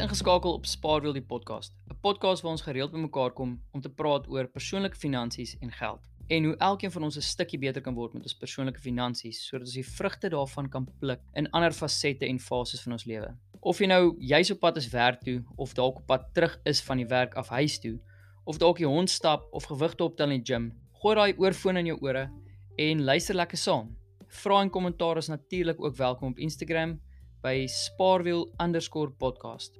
ingeskakel op Spaarwiel die podcast, 'n podcast waar ons gereeld bymekaar kom om te praat oor persoonlike finansies en geld en hoe elkeen van ons 'n stukkie beter kan word met ons persoonlike finansies sodat ons die vrugte daarvan kan pluk in ander fasette en fases van ons lewe. Of jy nou jy's op pad is werk toe of dalk op pad terug is van die werk af huis toe of dalk jy hond stap of gewigte optel in die gym, gooi daai oorfoon in jou ore en luister lekker saam. Vra en kommentaar is natuurlik ook welkom op Instagram by spaarwiel_podcast.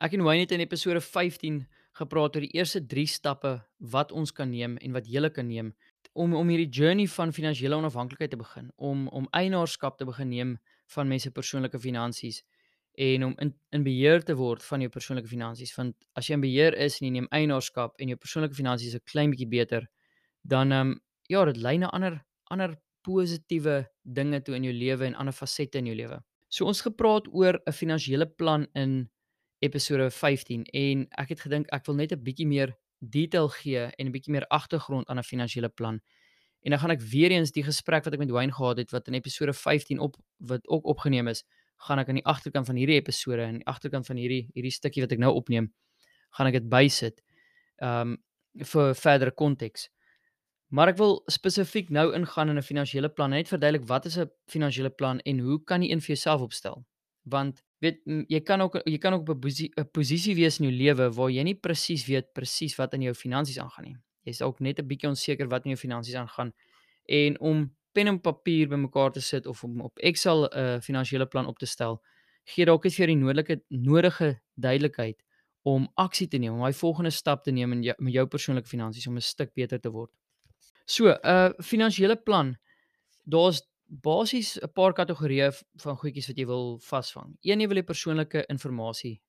Ek en Wayne het in episode 15 gepraat oor die eerste 3 stappe wat ons kan neem en wat jy kan neem om om hierdie journey van finansiële onafhanklikheid te begin, om om eienaarskap te begin neem van mense persoonlike finansies en om in in beheer te word van jou persoonlike finansies want as jy in beheer is en jy neem eienaarskap en jou persoonlike finansies 'n klein bietjie beter dan ehm um, ja, dit lei na ander ander positiewe dinge toe in jou lewe en ander fasette in jou lewe. So ons gepraat oor 'n finansiële plan in episode 15 en ek het gedink ek wil net 'n bietjie meer detail gee en 'n bietjie meer agtergrond aan 'n finansiële plan. En dan gaan ek weer eens die gesprek wat ek met Wayne gehad het wat in episode 15 op wat ook opgeneem is, gaan ek aan die agterkant van hierdie episode en die agterkant van hierdie hierdie stukkie wat ek nou opneem, gaan ek dit bysit. Um vir verdere konteks. Maar ek wil spesifiek nou ingaan in 'n finansiële plan en net verduidelik wat is 'n finansiële plan en hoe kan jy een vir jouself opstel? Want weet jy kan ook jy kan ook op 'n posisie wees in jou lewe waar jy nie presies weet presies wat in jou finansies aangaan nie. Jy's dalk net 'n bietjie onseker wat in jou finansies aangaan en om pen en papier bymekaar te sit of om op Excel 'n uh, finansiële plan op te stel, gee dalk net vir die nodige nodige duidelikheid om aksie te neem, om daai volgende stap te neem in jou, met jou persoonlike finansies om 'n stuk beter te word. So, 'n uh, finansiële plan. Daar's basies 'n paar kategorieë van goedjies wat jy wil vasvang. Een jy wil jy persoonlike inligting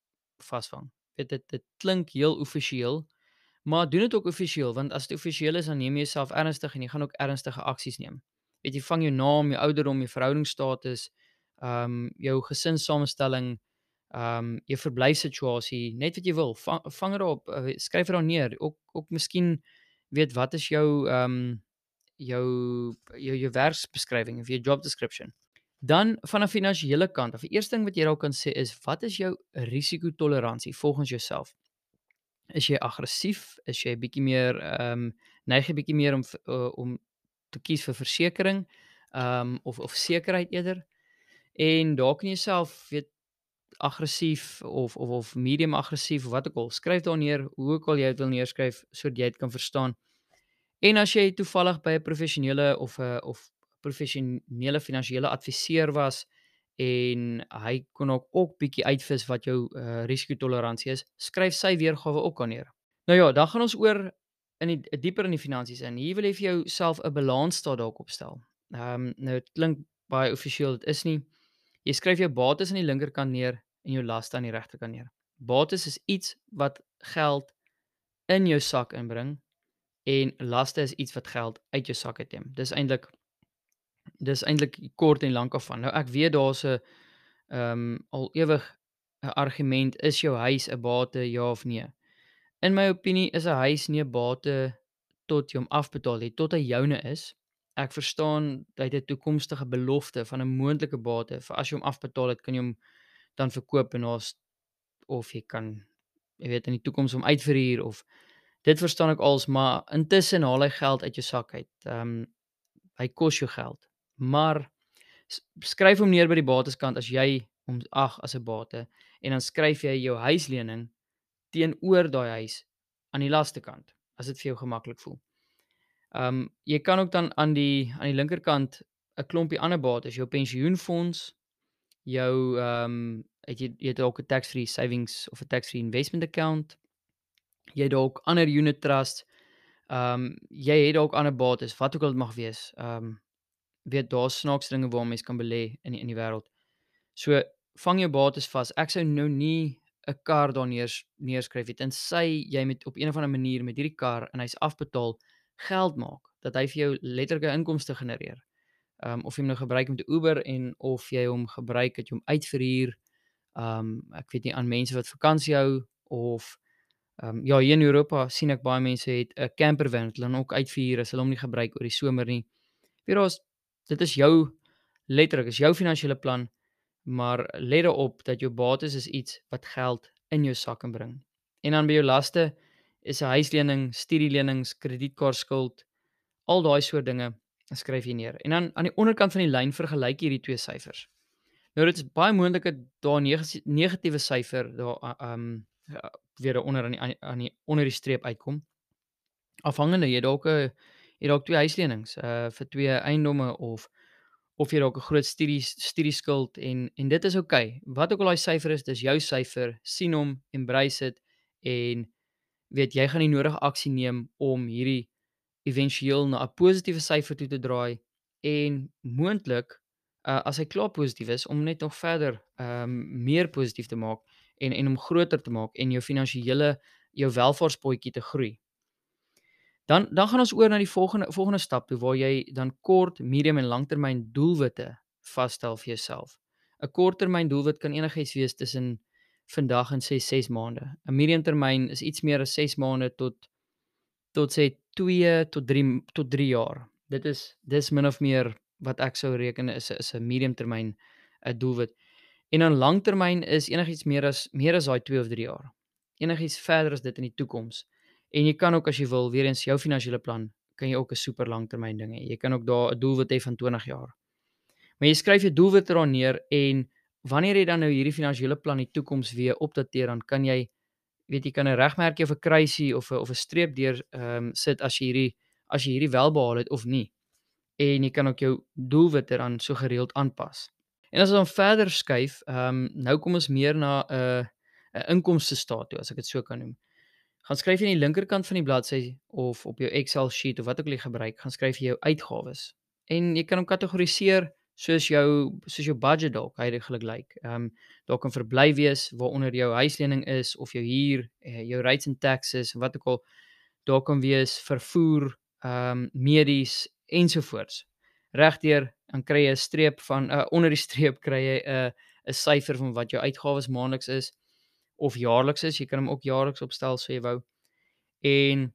vasvang. Dit dit dit klink heel offisieel, maar doen dit ook offisieel want as dit offisieel is dan neem jy jouself ernstig en jy gaan ook ernstige aksies neem. Weet jy vang jou naam, jou ouderdom, jou verhoudingsstatus, ehm um, jou gesinssamenstelling, ehm um, jou verblyfsituasie, net wat jy wil, vang, vang dit op, uh, skryf dit daar neer. Ook ook miskien weet wat is jou ehm um, jou jou jou werksbeskrywing of jou job description. Dan van 'n finansiële kant, of die eerste ding wat jy dalk kan sê is wat is jou risikotoleransie volgens jouself? Is jy aggressief? Is jy bietjie meer ehm um, neig jy bietjie meer om uh, om te kies vir versekerings ehm um, of of sekerheid eerder? En dalk kan jy self weet aggressief of of of medium aggressief of wat ook al. Skryf daar neer hoe ook al jy dit wil neerskryf sodat jy dit kan verstaan. En as jy toevallig by 'n professionele of 'n of professionele finansiële adviseur was en hy kon ook ook bietjie uitvis wat jou uh, risikotoleransie is, skryf sy weergawe ook aan neer. Nou ja, dan gaan ons oor in die dieper in die finansies in. Hier wil jy vir jouself 'n balansstaat dalk opstel. Ehm um, nou dit klink baie offisieel, dit is nie. Jy skryf jou bates aan die linkerkant neer en jou laste aan die regterkant neer. Bates is iets wat geld in jou sak inbring en laste is iets wat geld uit jou sak uitneem. Dis eintlik dis eintlik kort en lank af van. Nou ek weet daar's 'n ehm um, al ewig 'n argument is jou huis 'n bate ja of nee. In my opinie is 'n huis nie 'n bate tot jy hom afbetaal het tot hy joune is. Ek verstaan dat dit 'n toekomstige belofte van 'n moontlike bate vir as jy hom afbetaal het kan jy hom dan verkoop en ons of jy kan jy weet in die toekoms om uitverhuur of dit verstaan ek als maar intussen haal hy geld uit jou sak uit. Ehm um, hy kos jou geld. Maar skryf hom neer by die bateskant as jy hom ag as 'n bate en dan skryf jy jou huislening teenoor daai huis aan die laste kant as dit vir jou gemaklik voel. Ehm um, jy kan ook dan aan die aan die linkerkant 'n klompie ander bates, jou pensioenfonds, jou ehm um, het jy jy het dalk 'n tax-free savings of 'n tax-free investment account. Jy dalk ander unit trust. Ehm um, jy het dalk ander bates, wat ook al dit mag wees. Ehm um, weet daar snaaks dinge waar mense kan belê in die, in die wêreld. So vang jou bates vas. Ek sou nou nie 'n kar daar neers neerskryf het en sy jy met op een of ander manier met hierdie kar en hy's afbetaal geld maak dat hy vir jou letterlike inkomste genereer um, of jy hom nou gebruik met 'n Uber en of jy hom gebruik dat jy hom uitverhuur. Um ek weet nie aan mense wat vakansie hou of um ja, hier in Europa sien ek baie mense het 'n camper van hulle dan ook uitverhuur as hulle hom nie gebruik oor die somer nie. Weet ons dit is jou letterlik is jou finansiële plan. maar let daarop dat jou bates is iets wat geld in jou sak kan bring. En dan by jou laste is 'n huislening, studielenings, kredietkaartskuld, al daai soort dinge, skryf jy neer. En dan aan die onderkant van die lyn vergelyk hierdie twee syfers. Nou dit is baie moontlik dat daar 'n negatiewe syfer daar um weer onder aan die aan die onder die streep uitkom. Afhangende jy dalk 'n jy dalk twee huislenings uh vir twee eiendomme of of jy dalk 'n groot studie studieskuld en en dit is oukei. Okay. Wat ook al daai syfer is, dis jou syfer. sien hom, embrace dit en weet jy gaan die nodige aksie neem om hierdie éventueel na 'n positiewe syfer toe te draai en moontlik uh, as hy klaar positief is om net nog verder ehm um, meer positief te maak en en om groter te maak en jou finansiële jou welvaartspotjie te groei. Dan dan gaan ons oor na die volgende volgende stap toe waar jy dan kort, medium en langtermyn doelwitte vasstel vir jouself. 'n Korttermyn doelwit kan enigiets wees tussen vandag en sê 6 maande. 'n Mediumtermyn is iets meer as 6 maande tot tot sê 2 tot 3 tot 3 jaar. Dit is dis min of meer wat ek sou reken is is 'n mediumtermyn 'n eh, doelwit. En dan langtermyn is enigiets meer as meer as daai 2 of 3 jaar. Enigiets verder as dit in die toekoms. En jy kan ook as jy wil, weer eens jou finansiële plan, kan jy ook 'n super langtermyn ding hê. Jy kan ook daar 'n doelwit hê van 20 jaar. Maar jy skryf jou doelwitte daar neer en wanneer jy dan nou hierdie finansiële plan in die toekoms weer opdateer, dan kan jy weet jy kan 'n regmerkie of 'n kruisie of 'n of 'n streep deur ehm um, sit as jy hierdie as jy hierdie wel behaal het of nie. En jy kan ook jou doelwitte dan so gereeld aanpas. En as ons dan verder skuif, ehm um, nou kom ons meer na 'n uh, 'n inkomste staat toe as ek dit so kan noem gaan skryf jy aan die linkerkant van die bladsy of op jou Excel sheet of wat ook al jy gebruik, gaan skryf jy jou uitgawes. En jy kan hom kategoriseer soos jou soos jou budget dalk heidaglik lyk. Ehm um, daar kan verbly wees waaronder jou huislening is of jou huur, eh, jou rates and taxes, wat ook al. Daar kan wees vervoer, ehm um, medies ensovoorts. Regdeur dan kry jy 'n streep van uh, onder die streep kry jy 'n uh, 'n syfer van wat jou uitgawes maandeliks is of jaarliks is. Jy kan hom ook jaarliks opstel so jy wou. En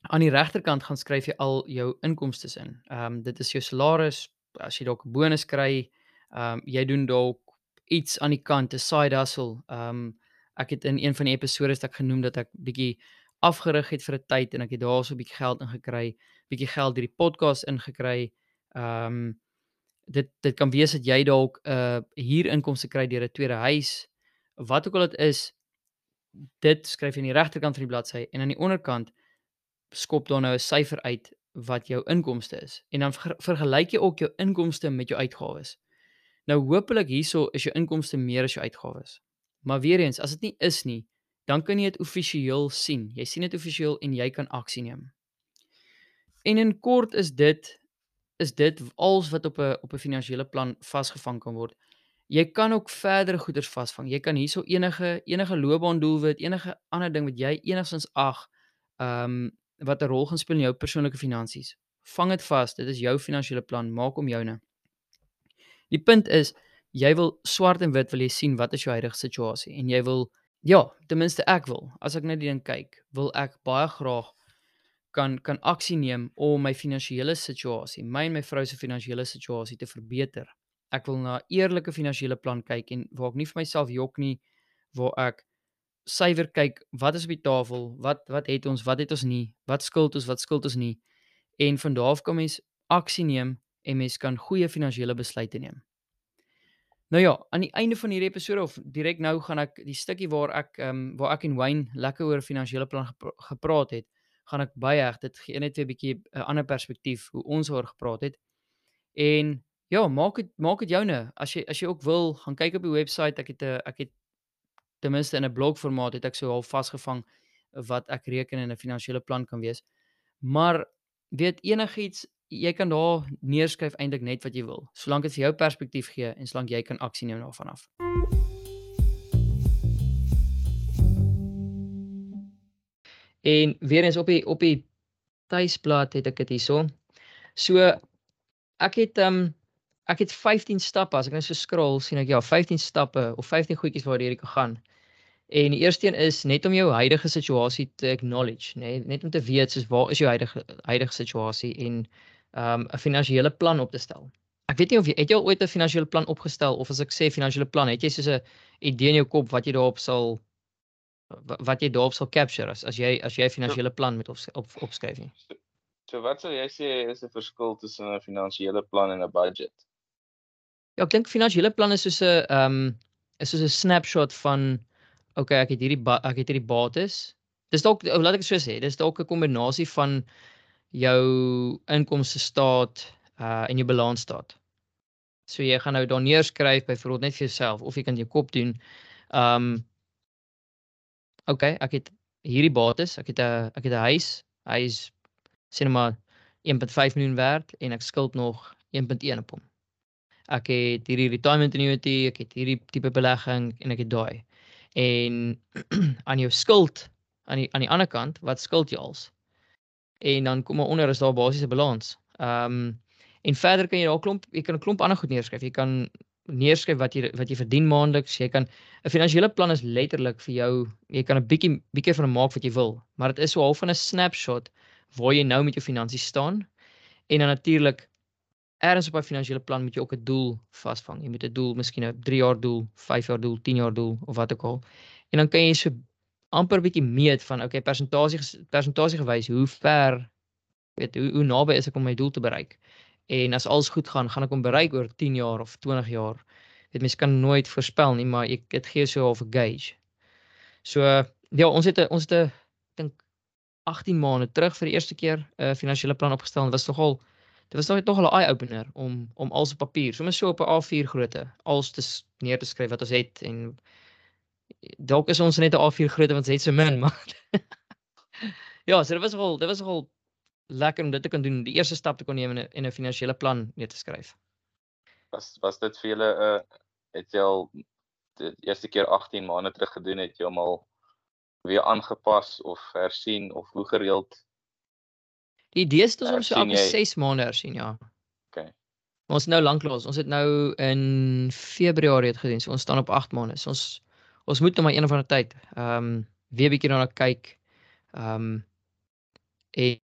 aan die regterkant gaan skryf jy al jou inkomste in. Ehm um, dit is jou salaris, as jy dalk 'n bonus kry, ehm um, jy doen dalk iets aan die kant, 'n side hustle. Ehm um, ek het in een van die episode het ek genoem dat ek bietjie afgerig het vir 'n tyd en ek het daarso 'n bietjie geld ingekry, bietjie geld deur die podcast ingekry. Ehm um, dit dit kan wees dat jy dalk 'n uh, huurinkomste kry deur 'n tweede huis wat ook al dit is, dit skryf jy aan die regterkant van die bladsy en aan die onderkant skop daar nou 'n syfer uit wat jou inkomste is. En dan vergelyk jy ook jou inkomste met jou uitgawes. Nou hopelik hierso is jou inkomste meer as jou uitgawes. Maar weer eens, as dit nie is nie, dan kan jy dit offisieel sien. Jy sien dit offisieel en jy kan aksie neem. En in kort is dit is dit alles wat op 'n op 'n finansiële plan vasgevang kan word. Jy kan ook verdere goederes vasvang. Jy kan hierso enige enige loopbaandoelwit, enige ander ding wat jy enigstens ag, ehm um, wat 'n rol gaan speel in jou persoonlike finansies. Vang dit vas. Dit is jou finansiële plan. Maak hom joune. Die punt is jy wil swart en wit wil jy sien wat is jou huidige situasie en jy wil ja, ten minste ek wil. As ek net die ding kyk, wil ek baie graag kan kan aksie neem om my finansiële situasie, my en my vrou se finansiële situasie te verbeter ek wil na 'n eerlike finansiële plan kyk en waar ek nie vir myself jok nie, waar ek suiwer kyk wat is op die tafel, wat wat het ons, wat het ons nie, wat skuld ons, wat skuld ons nie. En van daar af kan mens aksie neem en mens kan goeie finansiële besluite neem. Nou ja, aan die einde van hierdie episode of direk nou gaan ek die stukkie waar ek ehm um, waar ek en Wayne lekker oor finansiële plan gepra gepraat het, gaan ek baie dit gee net 'n bietjie 'n ander perspektief hoe ons oor gepraat het. En Ja, maak dit maak dit joune. As jy as jy ook wil, gaan kyk op die webwerf. Ek het 'n ek het ten minste in 'n blogformaat het ek so half vasgevang wat ek reken in 'n finansiële plan kan wees. Maar weet enigiets, jy kan daar neerskryf eintlik net wat jy wil, solank dit vir jou perspektief gee en solank jy kan aksie neem daarvan af. En weer eens op die op die tuisblad het ek dit hierso. So ek het ehm um, ek het 15 stappe as ek net so scroll sien ek ja 15 stappe of 15 goedjies waardeur jy kan gaan. En die eerste een is net om jou huidige situasie te acknowledge, nê, nee, net om te weet soos waar is jou huidige huidige situasie en um 'n finansiële plan op te stel. Ek weet nie of jy het jy al ooit 'n finansiële plan opgestel of as ek sê finansiële plan, het jy soos 'n idee in jou kop wat jy daarop sal wat jy daarop sal capture as as jy as jy finansiële plan met op, op opskryf nie. So, so wat sou jy sê is 'n verskil tussen 'n finansiële plan en 'n budget? Ja, ek dink finansiële plan is soos 'n ehm um, is soos 'n snapshot van okay, ek het hierdie ek het hierdie bates. Dis dalk laat ek so sê, dis dalk 'n kombinasie van jou inkomste staat uh en jou balansstaat. So jy gaan nou daar neerskryf byvoorbeeld net vir jouself of jy kan jou kop doen. Um okay, ek het hierdie bates, ek het 'n ek het 'n huis. Hy is sê net maar 1.5 miljoen werd en ek skuld nog 1.1 op hom. Ek het hierdie retirement annuity, ek het hierdie tipe belegging en ek het daai. En aan jou skuld aan die aan die ander kant, wat skuld jy als? En dan kom maar onder is daar basiese balans. Ehm um, en verder kan jy daar klomp jy kan 'n klomp ander goed neerskryf. Jy kan neerskryf wat jy wat jy verdien maandeliks. Jy kan 'n finansiële plan is letterlik vir jou. Jy kan 'n bietjie bietjie van maak wat jy wil, maar dit is so half van 'n snapshot waar jy nou met jou finansies staan. En dan natuurlik ergens op 'n finansiële plan moet jy ook 'n doel vasvang. Jy moet 'n doel, miskien 'n 3 jaar doel, 5 jaar doel, 10 jaar doel of wat ook al. En dan kan jy so amper bietjie meet van okay, persentasie persentasie gewys hoe ver weet hoe hoe naby is ek om my doel te bereik. En as alles goed gaan, gaan ek hom bereik oor 10 jaar of 20 jaar. Dit mens kan nooit voorspel nie, maar ek dit gee so 'n gauge. So ja, ons het 'n ons het 'n dink 18 maande terug vir die eerste keer 'n uh, finansiële plan opgestel en dit was nogal dit was nog nogal 'n eye opener om om alles op papier, sommer so op 'n A4 grootte, alles te neer te skryf wat ons het en dalk is ons net 'n A4 grootte want ons het so min, maar Ja, so dit was nogal dit was nogal lekker om dit te kan doen, die eerste stap te kon neem en 'n finansiële plan neer te skryf. Was was dit vir julle 'n uh, het jy al die eerste keer 18 maande terug gedoen het jy hom al weer aangepas of hersien of hoe gereeld? Die idee is om so elke 6 maande hersien, ja. OK. Ons nou lanklaas, ons het nou in Februarie het gedoen. So ons staan op 8 maande. So ons ons moet nou maar een of ander tyd ehm um, weer bietjie daarna kyk. Ehm um, en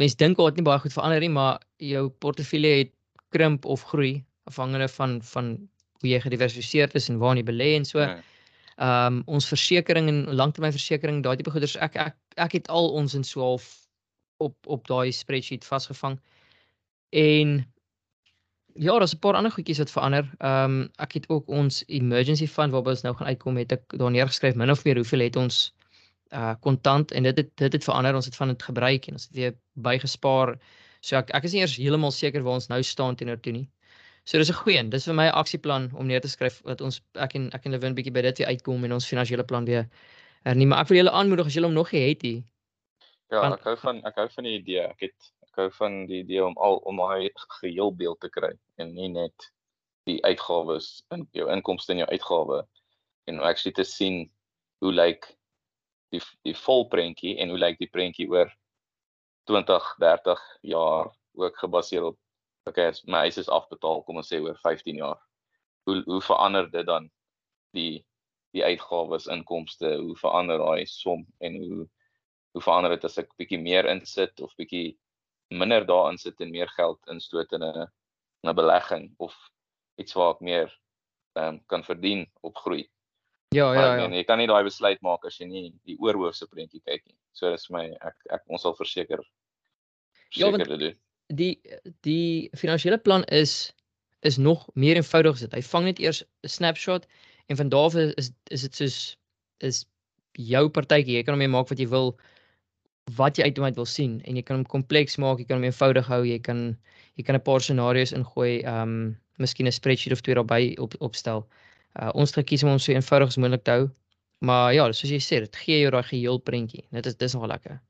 mense dink dit nie baie goed verander nie, maar jou portefeulje het krimp of groei afhangende van van hoe jy gediversifiseer is en waar jy belê en so. Ja. Ehm um, ons versekerings en langtermynversekering, daai tipe goeders, ek ek ek het al ons in so half op op daai spreadsheet vasgevang. En ja, daar's 'n paar ander goedjies wat verander. Ehm um, ek het ook ons emergency fund waarby ons nou gaan uitkom, het ek daar neergeskryf min of meer hoeveel het ons uh kontant en dit het dit het verander ons het van dit gebruik en ons het weer bygespaar. So ek ek is nie eers heeltemal seker waar ons nou staan teenoor toe nie. So dis 'n goeie een. Dis vir my 'n aksieplan om neer te skryf dat ons ek en ek en Lewin bietjie by dit weer uitkom en ons finansiële plan weer hernie. Maar ek wil julle aanmoedig as julle hom nog nie het nie. Ja, van, ek hou van ek hou van die idee. Ek het ek hou van die idee om al om hy geheel beeld te kry en nie net die uitgawes in jou inkomste en jou uitgawes en actually te sien hoe lyk die die vol prentjie en hoe lyk die prentjie oor 20, 30 jaar ook gebaseer op okay, as my huis is afbetaal, kom ons sê oor 15 jaar. Hoe hoe verander dit dan die die uitgawes, inkomste, hoe verander daai som en hoe hoe verander dit as ek bietjie meer insit of bietjie minder daarin sit en meer geld instoot in 'n 'n belegging of iets waar ek meer um, kan verdien op groei. Ja, ja, ja. En jy kan nie daai besluit maak as jy nie die oorhoofse prentjie kyk nie. So dis my ek ek ons sal verseker Ja, want doen. die die finansiële plan is is nog meer eenvoudig as dit. Hy vang net eers 'n snapshot en van daar af is is dit soos is jou partytjie. Jy kan hom maak wat jy wil wat jy uiteindelik wil sien en jy kan hom kompleks maak, jy kan hom eenvoudig hou, jy kan jy kan 'n paar scenario's ingooi, ehm um, miskien 'n spreadsheet of twee daarbey op opstel. Uh ons gekies om hom so eenvoudig as moontlik te hou. Maar ja, soos jy sê, dit gee jou daai geheel prentjie. Dit is dis nogal lekker.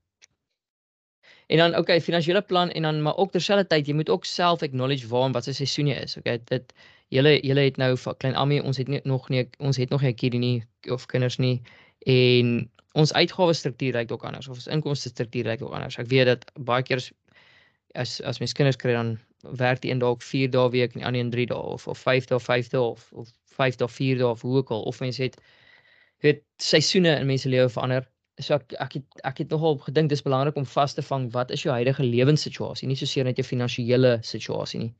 En dan okay, finansiële plan en dan maar ook terselfdertyd jy moet ook self acknowledge waar en wat se seisoen jy is. Okay, dit julle julle het nou vir klein Ami, ons het nie, nog nie ons het nog nie 'n kindie nie of kinders nie en ons uitgawes struktuur lyk ook anders of ons inkomste struktuur lyk ook anders. Ek weet dat baie keer as as mens kinders kry dan werk die een dalk 4 dae week en die ander een 3 dae of of 5 dae 5 dae of of 5 dae 4 dae of hoe ook al of mense het weet seisoene in mense lewe verander. So ek ek het ek het nogal gedink dis belangrik om vas te vang wat is jou huidige lewenssituasie, nie soseer net jou finansiële situasie nie.